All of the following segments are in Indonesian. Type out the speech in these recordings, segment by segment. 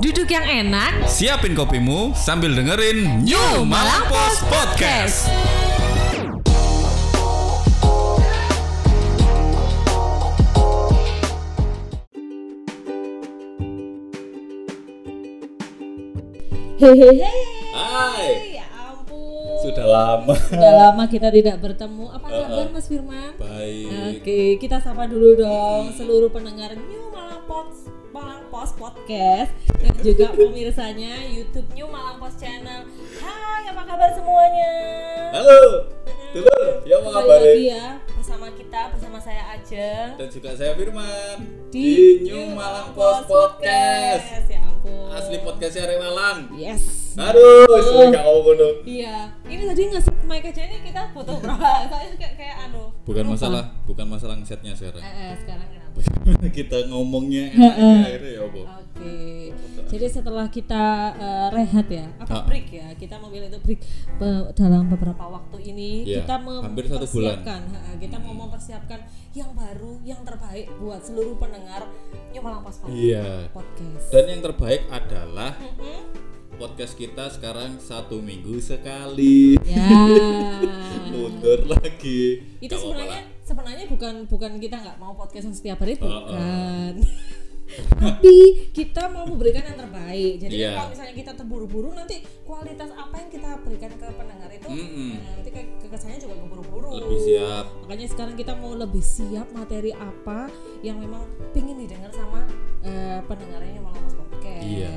Duduk yang enak, Siapin kopimu sambil dengerin New Malang Post Podcast. Hehehe. Hai, Ya ampun. sudah lama. Sudah lama kita tidak bertemu. Apa kabar Mas Firman? Baik. Oke, kita sapa dulu dong seluruh pendengar New Post Podcast dan juga pemirsanya YouTube New Malang Post Channel. Hai, apa kabar semuanya? Halo, dulur, ya apa kabar? lagi ya bersama kita, bersama saya Ajeng Dan juga saya Firman di, New Malang Post Podcast. Ya ampun. Asli podcastnya Arek Malang. Yes. Aduh, sudah gak ngomong ngono. Iya, ini tadi nge-set mic aja ini kita butuh berapa? Soalnya kayak, kayak anu. Bukan lupa. masalah, bukan masalah setnya sekarang. Eh, eh, sekarang Kita ngomongnya enaknya akhirnya ya apa? Oke. Jadi setelah kita eh, rehat ya, apa Ah. break ya? Kita memilih untuk break be- dalam beberapa waktu ini Iya, kita hampir satu bulan. mempersiapkan, ha, kita mau mempersiapkan yang baru, yang terbaik buat seluruh pendengar New Malang Pas Iya. Podcast. Dan yang terbaik adalah podcast kita sekarang satu minggu sekali. Ya. Mundur lagi. itu apa-apa sebenarnya. Sebenarnya bukan bukan kita nggak mau podcast yang setiap hari bukan tapi kita mau memberikan yang terbaik jadi Iya. kalau misalnya kita terburu-buru nanti kualitas apa yang kita berikan ke pendengar itu Mm-mm. nah, nanti ke kesannya juga keburu-buru Lebih siap. makanya sekarang kita mau lebih siap materi apa yang memang pingin didengar sama eh, pendengarnya malah mas podcast Iya.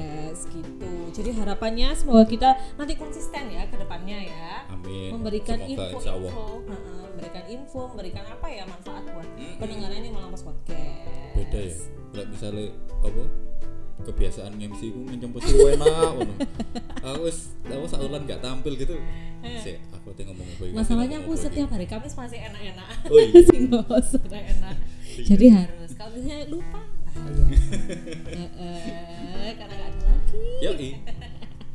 gitu jadi harapannya semoga kita nanti konsisten ya ke depannya ya Amin. memberikan info-info memberikan info memberikan apa ya manfaat buat pendengaran ini malam pas podcast Beda ya. Kalau misalnya apa? Kebiasaan MC ku ngenyempet enak ngono. Aku wis aku saulan gak tampil gitu. Sik, aku teh ngomong apa iki, masalahnya aku setiap hari Kamis masih enak-enak Oh iya. usah enak jadi harus kalau misalnya lupa bahaya Heeh, karena nggak ada lagi Yoi.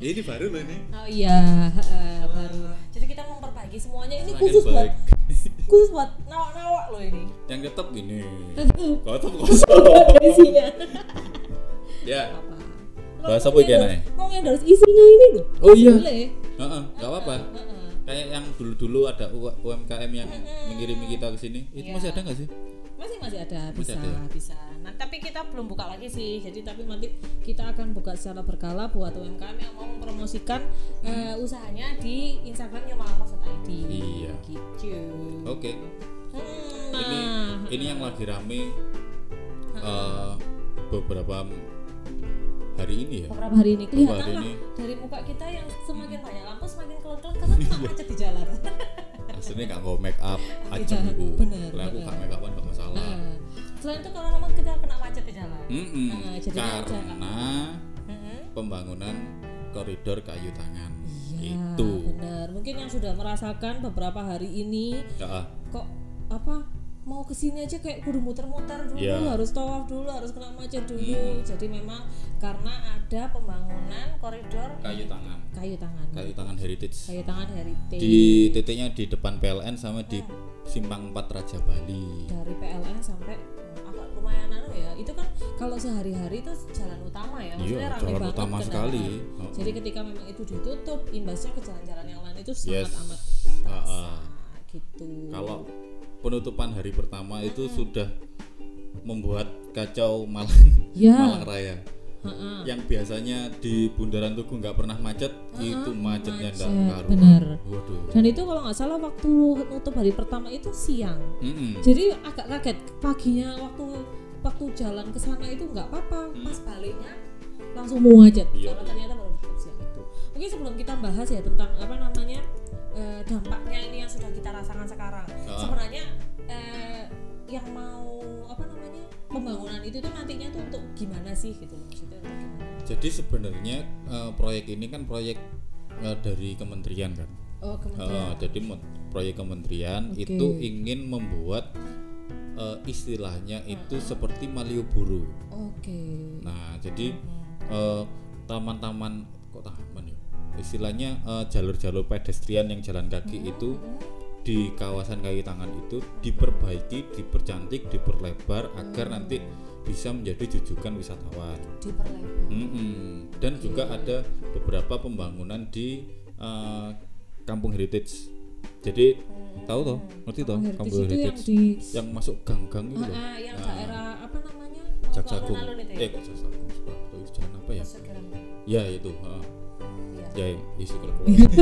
Ini baru loh ini. oh iya heeh, baru jadi kita memperbaiki semuanya ini khusus buat. Khusus buat nawak-nawak loh ini Yang tetap gini. Kotop kosong. isinya ya. apa Bahas Kalau apa mau Nay? mau ngendorse isinya ini loh Oh iya. boleh Heeh, enggak apa-apa. Kayak yang dulu-dulu ada UMKM yang mengirimi kita ke sini. Itu Iya. masih ada nggak sih? masih masih ada Masih bisa ada ya? bisa nah tapi kita belum buka lagi sih jadi tapi nanti kita akan buka secara berkala buat UMKM yang mau mempromosikan eh, usahanya di Instagramnya malang.id Iya. gitu Oke. Hmm, Ini nah ini yang lagi rame eh, beberapa hari ini ya. beberapa hari ini kelihatan hari lah ini. dari muka kita yang semakin banyak lampu semakin kelut-kelut karena kena macet di jalan Aslinya nggak mau make up aja Iya, iku. bener, Lah aku bener. gak make upan gak masalah. Nah, selain itu karena memang kita kena macet di jalan Mm-mm. Nah, jadi Karena Mm-mm. pembangunan koridor kayu tangan. Iya, Itu. benar. Mungkin yang sudah merasakan beberapa hari ini Ya, kok apa mau ke sini aja kayak kudu muter-muter dulu, Iya. harus tawaf dulu, harus kena macet dulu. Jadi memang karena ada pembangunan koridor kayu tangan. kayu tangan, Kayu tangan heritage. kayu tangan heritage Di titiknya di depan PLN sama di Simpang 4 Raja Bali. dari PLN sampai hmm, lumayan anu ya. Itu kan kalau sehari-hari itu jalan utama ya, maksudnya Iya, ramai jalan banget utama kendaraan. sekali. Oh. Jadi ketika memang itu ditutup, imbasnya ke jalan-jalan yang lain itu sangat Yes. amat terasa ah. gitu. Kalau penutupan hari pertama itu sudah membuat kacau Malang Ya. Malang Raya. Heeh. Yang biasanya di Bundaran Tugu nggak pernah macet, itu macetnya macet, karuan. bener. Waduh. Dan itu kalau nggak salah waktu nutup hari pertama itu siang. Mm-mm. Jadi agak kaget paginya waktu waktu jalan ke sana itu nggak apa-apa. Pas baliknya langsung macet Iya. karena ternyata baru tutup siang itu. Mungkin sebelum kita bahas ya tentang apa namanya eh, dampaknya ini yang sudah kita rasakan sekarang. Ah. Sebenarnya eh, yang mau apa namanya pembangunan itu tuh nantinya tuh untuk gimana sih gitu loh maksudnya untuk gimana? Jadi sebenarnya eh, proyek ini kan proyek eh, dari kementerian kan. Oh kementerian. jadi mo- proyek kementerian Oke. itu ingin membuat eh, istilahnya itu seperti Malioboro. Oke. Nah, jadi eh, taman-taman kok taman ya? Istilahnya eh, jalur-jalur pedestrian yang jalan kaki itu di kawasan kaki tangan itu diperbaiki, dipercantik, diperlebar agar nanti bisa menjadi jujukan wisatawan. Diperlebar. Mm-mm. Dan juga ada beberapa pembangunan di eh, kampung heritage. Jadi tahu toh, ngerti toh Heritage kampung itu yang heritage di yang masuk gang-gang itu Ah, ah, yang Nah, daerah apa namanya? Jaksagung. Ya? Eh, Jaksagung? Jalan apa ya? Ya itu. ya. Ya, isi kalau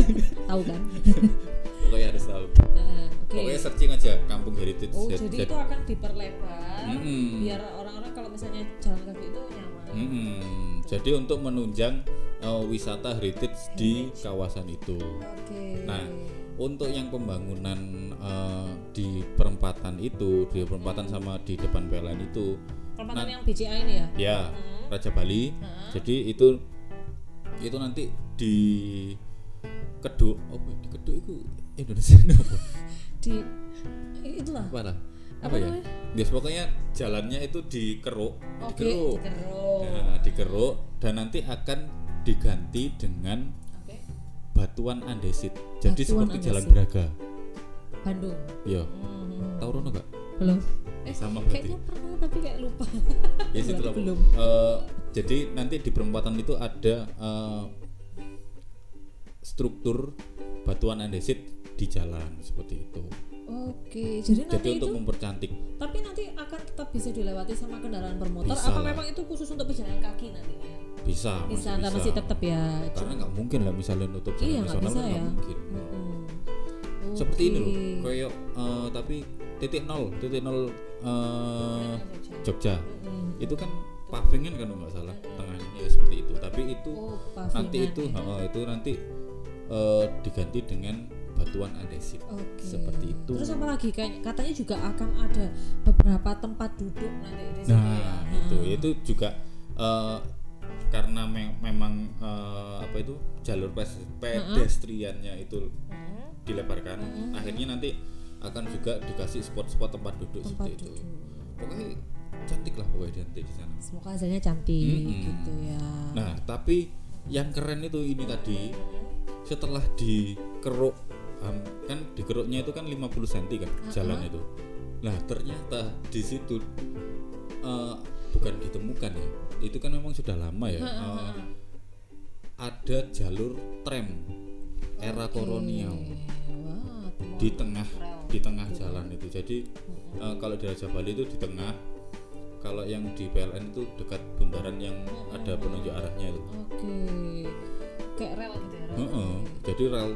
Tahu kan? pokoknya harus tahu. Nah, oke. Pokoknya searching aja kampung heritage. Oh, Jad- jadi jad- itu akan diperlebar Mm-mm. biar orang-orang kalau misalnya jalan kaki itu nyaman. Mm-mm. Jadi untuk menunjang eh, wisata heritage di kawasan itu. Oke. Nah, untuk yang pembangunan eh, di perempatan itu, di perempatan sama di depan PLN itu, Perempatan yang BCA ini ya? ya Hmm. Raja Bali. Jadi itu itu nanti di Keduk, oh di Keduk itu Indonesia apa? Di itulah. Lah? Apa Apa ya? Yes, pokoknya jalannya itu dikeruk, Oke, dikeruk. dikeruk. Nah, dikeruk dan nanti akan diganti dengan Oke. batuan andesit. Jadi Batuan seperti Jalan andesit. Braga. Bandung. Ya, Hmm. tahu Rono gak? Belum. Eh, Sama berarti. kayaknya pernah tapi kayak lupa. Ya situ lah. Belum. Eh, jadi nanti di perempatan itu ada eh, struktur batuan andesit di jalan seperti itu. Oke, jadi nanti Jadi untuk itu mempercantik tapi nanti akan tetap bisa dilewati sama kendaraan bermotor Bisa apa lah. memang itu khusus untuk pejalan kaki nantinya? bisa, Bisa, masih masih tetap ya. Karena nggak mungkin lah misalnya nutup jalan Iya, nasional bisa nggak ya. mungkin. Mm-mm. Seperti ini loh, Oke. kayak eh, tapi titik nol, titik nol eh, Jogja. Mm-mm. Itu kan pavingan kan nggak salah tengahnya ya seperti itu. Tapi itu Oh, nanti itu ya. heeh, itu nanti eh, diganti dengan batuan andesit Oke. seperti itu. Terus apa lagi kayak katanya juga akan ada beberapa tempat duduk nanti di situ ya. Nah, itu itu juga eh, karena me- memang eh, apa itu jalur pedestriannya itu Hmm, dilebarkan, akhirnya nanti akan juga dikasih spot-spot tempat duduk tempat seperti itu. duduk. Pokoknya cantik lah pokoknya nanti di sana. Semoga hasilnya cantik Mm-mm. gitu ya. Nah, tapi yang keren itu ini tadi setelah dikeruk ham- kan dikeruknya itu kan 50 cm kan jalan itu. Nah, ternyata di situ eh, bukan ditemukan ya. Itu kan memang sudah lama ya. eh, ada jalur tram era kolonial Wah, temuan di tengah rel. di tengah jalan itu. Jadi eh, kalau di Raja Bali itu di tengah. Kalau yang di PLN itu dekat bundaran yang ada penunjuk arahnya itu. Oke. Kayak rel gitu ya. rel. Heeh. Jadi rel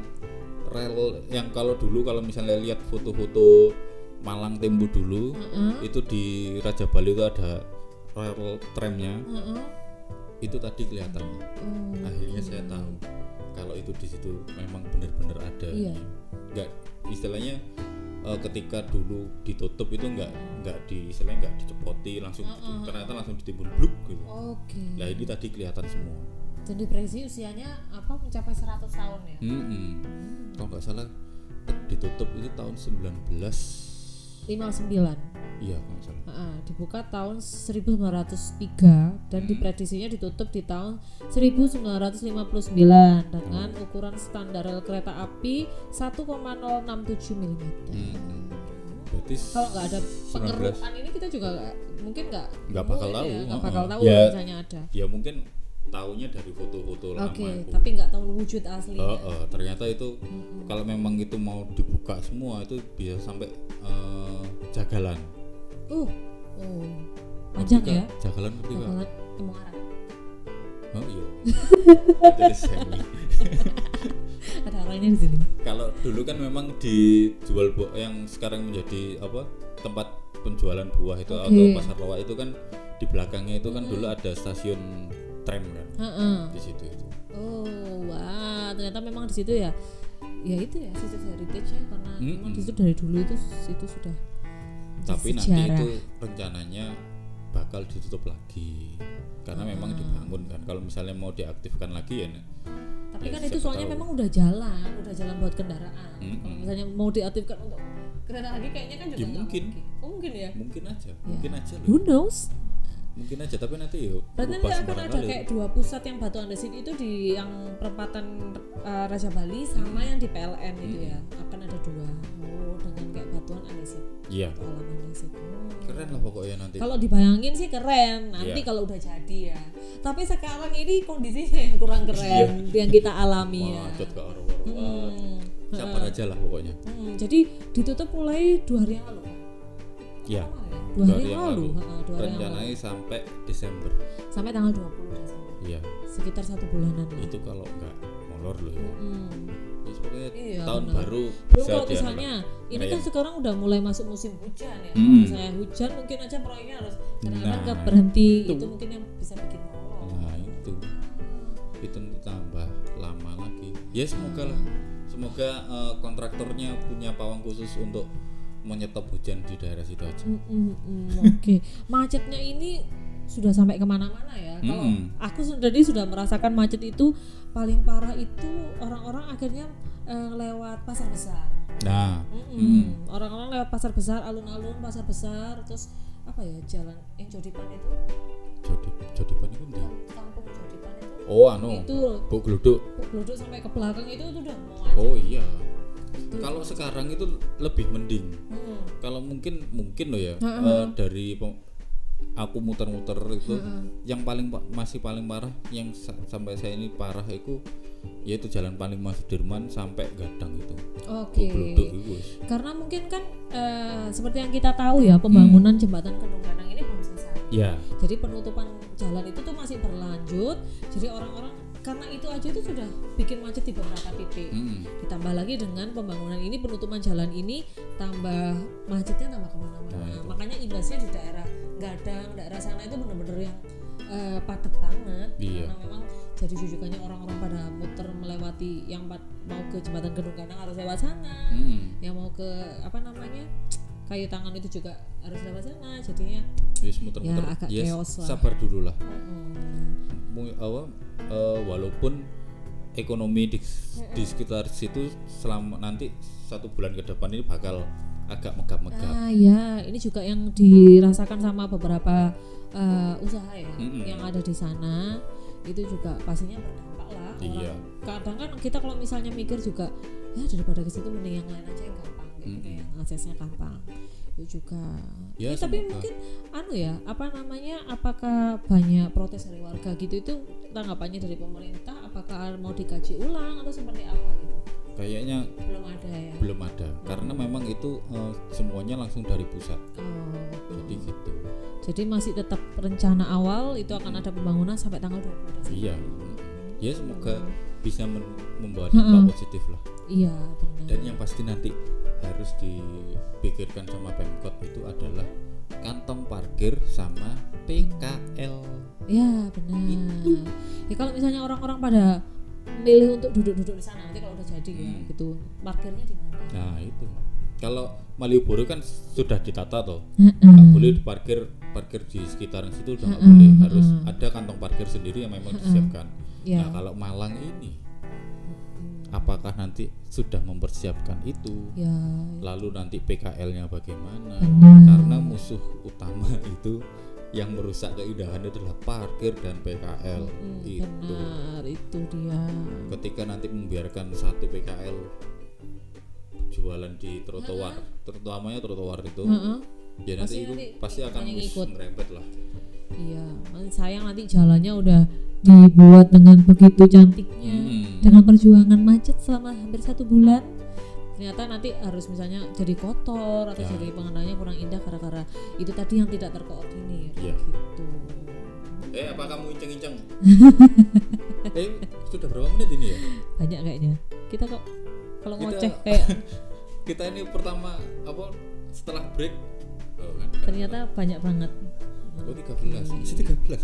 rel yang kalau dulu kalau misalnya lihat foto-foto Malang Tempo dulu Heeh. itu di Raja Bali itu ada rel tramnya Heeh. itu tadi kelihatan. Oh, Akhirnya saya tahu kalau itu di situ memang benar-benar ada. Enggak istilahnya eh, ketika dulu ditutup itu enggak enggak di istilahnya enggak dicepoti langsung gitu. ternyata langsung ditimbun bluk gitu. Oke. Nah ini tadi kelihatan semua. Dan diprediksi usianya apa mencapai 100 tahun ya? Mm-mm. Kalau nggak salah ditutup itu tahun 19 59. Iya kalau nggak salah. Heeh, dibuka tahun 1903 dan diprediksinya ditutup di tahun 1959 dengan ukuran standar rel kereta api 1,067 mm. Mm-mm. Berarti Kalau nggak ada 19. pengerukan ini kita juga nggak- mungkin nggak Nggak bakal tahu, ya, nggak bakal tahu Ya. misalnya ada. ya mungkin tahunya dari foto-foto lama itu. tapi nggak tahu wujud asli. Oh, oh, ternyata itu kalau memang itu mau dibuka semua itu bisa sampai eh, jagalan. Uh, oh, panjang ya? Jagalan ngerti? Bakalan emang arah. Oh iya. Jadi semi. Ada arahnya di sini. Kalau dulu kan memang dijual bu- yang sekarang menjadi apa tempat penjualan buah itu Oke. atau pasar lawak itu kan di belakangnya itu kan dulu ada stasiun tram kan Heeh. di situ itu. Oh, wah, ternyata memang di situ ya. Ya itu ya situ heritage-nya karena memang Mm-mm. di situ dari dulu itu situ sudah Tapi nanti sejarah. itu rencananya bakal ditutup lagi karena memang dibangun kan. Kalau misalnya mau diaktifkan lagi ya Tapi Ya, kan itu soalnya tahu. memang udah jalan, udah jalan buat kendaraan. Mm-mm. Kalau misalnya mau diaktifkan untuk kereta lagi kayaknya kan juga Ya, mungkin. Oh, mungkin ya. mungkin aja, Ya. mungkin aja loh. Who knows? Mungkin aja tapi nanti yuk Berarti nanti akan ada kali. kayak dua pusat yang Batu Andesit itu di yang perempatan eh, Raja Bali sama yang di PLN itu ya. Akan ada dua. Oh, dengan kayak batuan Andesit iya alam Andesit. Hmm. keren lah pokoknya nanti Kalau dibayangin sih keren, nanti Iya. kalau udah jadi ya. Tapi sekarang ini kondisinya yang kurang keren yang kita alami ya. macet ke arah Hmm. sabar aja lah pokoknya Hmm, jadi ditutup mulai dua hari yang lalu. Pak? iya Dua hari yang lalu. Dua lalu. rencananya sampai Desember Sampai tanggal 20 Desember. iya Sekitar satu bulanan lah. itu kalau nggak molor loh ya Hmm. Terus pokoknya Iya, tahun benar. baru Belum bisa kalau misalnya ini kan ngerayain. sekarang udah mulai masuk musim hujan ya. Hmm. Kalau misalnya hujan mungkin aja proyeknya harus kadang-kadang Nah, nggak berhenti. itu. Itu. mungkin yang bisa bikin molor. nah itu itu nanti tambah lama lagi ya semoga lah semoga eh, kontraktornya punya pawang khusus untuk menyetop hujan di daerah situ aja Mm, mm, mm, Oke, macetnya ini sudah sampai ke mana-mana ya. Kalau Mm. aku sendiri sudah merasakan macet itu paling parah itu orang-orang akhirnya eh, lewat pasar besar. nah. Orang-orang lewat pasar besar, alun-alun pasar besar, terus apa ya jalan yang Jodipan itu, jadi jadi pan itu ndi? kampung Jodipan itu, oh anu itu bu geluduk geluduk sampai ke belakang itu tuh udah mau macet. oh iya kalau sekarang itu lebih mending Mm. kalau mungkin mungkin loh ya Heeh. eh, dari aku muter-muter itu yang paling pa- masih paling parah yang sa- sampai saya ini parah itu yaitu jalan paling Mas Sudirman sampai Gadang itu Oke. Wis. Karena mungkin kan eh, seperti yang kita tahu ya pembangunan jembatan Kedung Gadang ini belum selesai. ya Jadi penutupan jalan itu tuh masih berlanjut. Jadi orang-orang karena itu aja itu sudah bikin macet di beberapa titik. mm, Ditambah lagi dengan pembangunan ini penutupan jalan ini tambah macetnya tambah ke mana-mana. Nah. Makanya imbasnya di daerah Gadang, daerah sana itu bener-bener yang eh, padat banget. Iya. Karena memang jadi jujukannya orang-orang pada muter melewati yang mau ke jembatan Gedung Gadang harus lewat sana. mm. Yang mau ke apa namanya kayu tangan itu juga harus lewat sana. Jadinya Wis muter-muter Ya, agak Yes, chaos lah. sabar dulu lah mm, Mu- apa, eh, walaupun ekonomi di, di sekitar situ selama nanti satu bulan ke depan ini bakal agak megap-megap Ah ya, ini juga yang dirasakan sama beberapa eh, usaha ya Mm-mm. yang ada di sana. Itu juga pastinya berdampak lah. Orang- Iya. Kadang kan kita kalau misalnya mikir juga ya daripada ke situ mending yang lain aja yang gampang gitu, Mm-mm. kayak yang aksesnya gampang. Itu juga. Ya, Ya, tapi mungkin anu ya, apa namanya? Apakah banyak protes dari warga gitu itu tanggapannya dari pemerintah? Apakah mau dikaji ulang atau seperti apa gitu? kayaknya Belum ada ya. belum ada karena memang itu eh, semuanya langsung dari pusat Oh, jadi gitu Jadi masih tetap rencana awal itu akan ada pembangunan sampai tanggal 20 Desember. iya ya semoga bisa membawa dampak Mm-mm. positif lah Iya, benar. dan yang pasti nanti harus dipikirkan sama pemkot itu adalah kantong parkir sama PKL Ya, benar. Ya kalau misalnya orang-orang pada milih untuk duduk-duduk di sana nanti kalau udah jadi ya Hmm. gitu. Parkirnya di mana? nah itu kalau Malioboro kan sudah ditata toh nggak boleh parkir parkir di sekitaran situ udah nggak boleh harus ada kantong parkir sendiri yang memang disiapkan Ya. nah kalau Malang ini apakah nanti sudah mempersiapkan itu Ya, lalu nanti PKL-nya bagaimana benar. karena musuh utama itu yang merusak keindahan adalah parkir dan PKL Hmm, itu benar itu dia. ketika nanti membiarkan satu PKL jualan di trotoar terutamanya trotoar itu Heeh. ya nanti Pasti itu nanti pasti akan ikut. merembet lah Iya, sayang nanti jalannya udah dibuat dengan begitu cantiknya, Hmm. dengan perjuangan macet selama hampir satu bulan. Ternyata nanti harus misalnya jadi kotor atau Ya. jadi pengendalinya kurang indah gara-gara itu tadi yang tidak terkoordinir. Iya. Gitu. eh apa kamu inceng-inceng eh sudah berapa menit ini ya Banyak kayaknya. Kita kok kalau ngoceh kayak kita ini pertama apa setelah break oh, kan, kan. ternyata banyak banget. oh 13 masih 13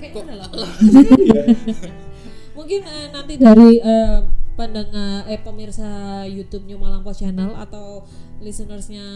Kayak Kok- udah lama. Mungkin eh, nanti dari eh, pendengar eh pemirsa YouTube New Malang Post Channel atau listenersnya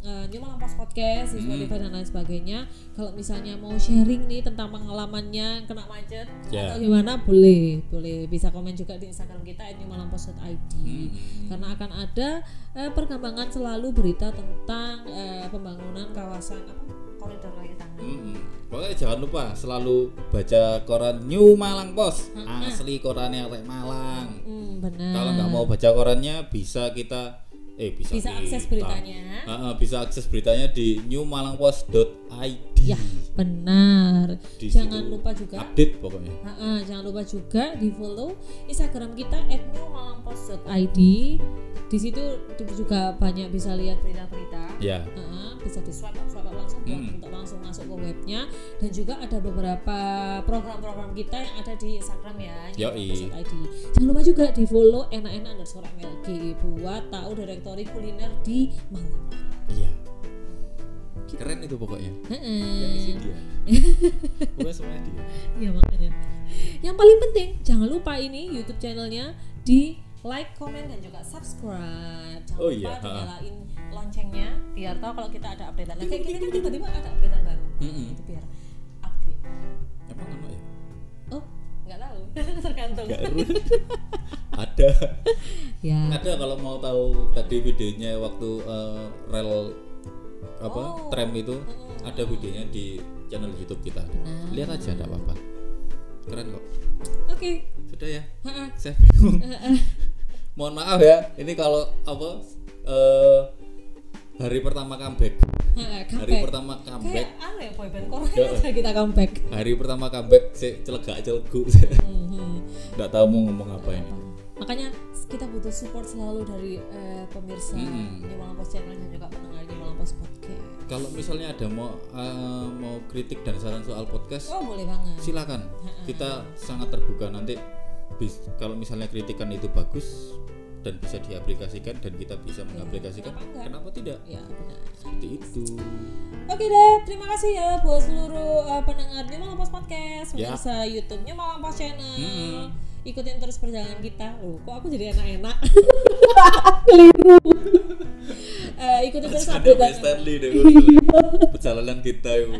eh, New Malang Post Podcast, di Hmm. Spotify dan lain sebagainya, kalau misalnya mau sharing nih tentang pengalamannya kena macet Ya. atau gimana, boleh, boleh bisa komen juga di Instagram kita @newmalangpost.id Hmm. karena akan ada eh, perkembangan selalu berita tentang eh, pembangunan kawasan apa koridor kaki tangan Mm-mm. Pokoknya jangan lupa selalu baca koran New Malang Post. Asli korannya arek Malang. hmm, benar Kalau nggak mau baca korannya bisa kita eh bisa bisa akses kita. beritanya Ah, ah, bisa akses beritanya di newmalangpost.id. ya benar Di jangan situ lupa juga update pokoknya. Ha-ha, jangan lupa juga di follow Instagram kita @newmalangpost.id. Di situ juga banyak bisa lihat berita-berita. Ya. Ha-ha, bisa di swipe up, swipe up langsung buat Hmm. untuk langsung masuk ke webnya dan juga ada beberapa program-program kita yang ada di Instagram ya Yoi. newmalangpost.id. Jangan lupa juga di follow enak-enak underscore MLG buat tahu direktori kuliner di Malang. Iya. Keren itu pokoknya. Yang isi dia. Pokoknya semuanya dia. Ya makanya. Yang paling penting jangan lupa ini YouTube channelnya di like, comment dan juga subscribe. Jangan Oh lupa iya, dinyalain loncengnya biar tahu kalau kita ada updatean. Nah, kayak gini nih tiba-tiba ada updatean baru. Mm-mm. Itu biar update. Emang ono ya? Oh, nggak tahu. Tergantung. Ada. Ya. Ada kalau mau tahu tadi videonya waktu eh, rel apa Oh. tram itu Mm-mm. ada videonya di channel YouTube kita. Benar. Lihat aja enggak apa-apa. Keren kok. Oke. Sudah ya. Saya bingung. Mohon maaf ya. Ini kalau apa eh hari pertama comeback. Hari pertama comeback. Kayak apa ya boyband Korea aja kita comeback. Hari pertama comeback saya celegak celegu. Mhm. Enggak tahu mau ngomong apa ini. makanya kita butuh support selalu dari eh, pemirsa Mm-mm. New Malang Post Channel dan juga pendengar New Malang Post Podcast Kalau misalnya ada mau eh, mau kritik dan saran soal podcast, oh boleh banget silakan. Kita sangat terbuka nanti. Bis- kalau misalnya kritikan itu bagus dan bisa diaplikasikan dan kita bisa mengaplikasikan, kenapa enggak? kenapa tidak? ya benar Seperti itu. oke deh terima kasih ya buat seluruh eh, pendengar New Malang Post Podcast Ya. pemirsa YouTube New Malang Post Channel Mm-mm. ikutin terus perjalanan kita loh kok aku jadi enak-enak keliru Eh, ikutin terus Mas Stanley deh perjalanan kita itu.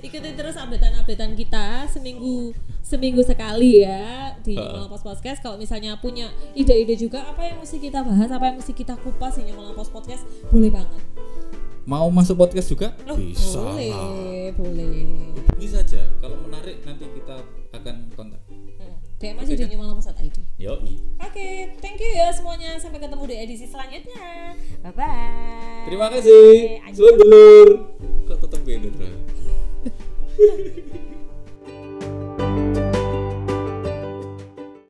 ikutin terus updatean-updatean kita seminggu seminggu sekali ya di. Malang Post Podcast. Kalau misalnya punya ide-ide juga apa yang mesti kita bahas, apa yang mesti kita kupas di Post Podcast, boleh banget. Mau masuk podcast juga? Loh, bisa. boleh, lah. boleh. Hubungi saja. Kalau menarik nanti kita akan kontak. Hmm, DM aja di New Malang Post ID. Yoi. Oke, thank you ya semuanya. Sampai ketemu di edisi selanjutnya. Bye bye. Terima kasih. Suun dulur. Kok tetep beda? Thank you.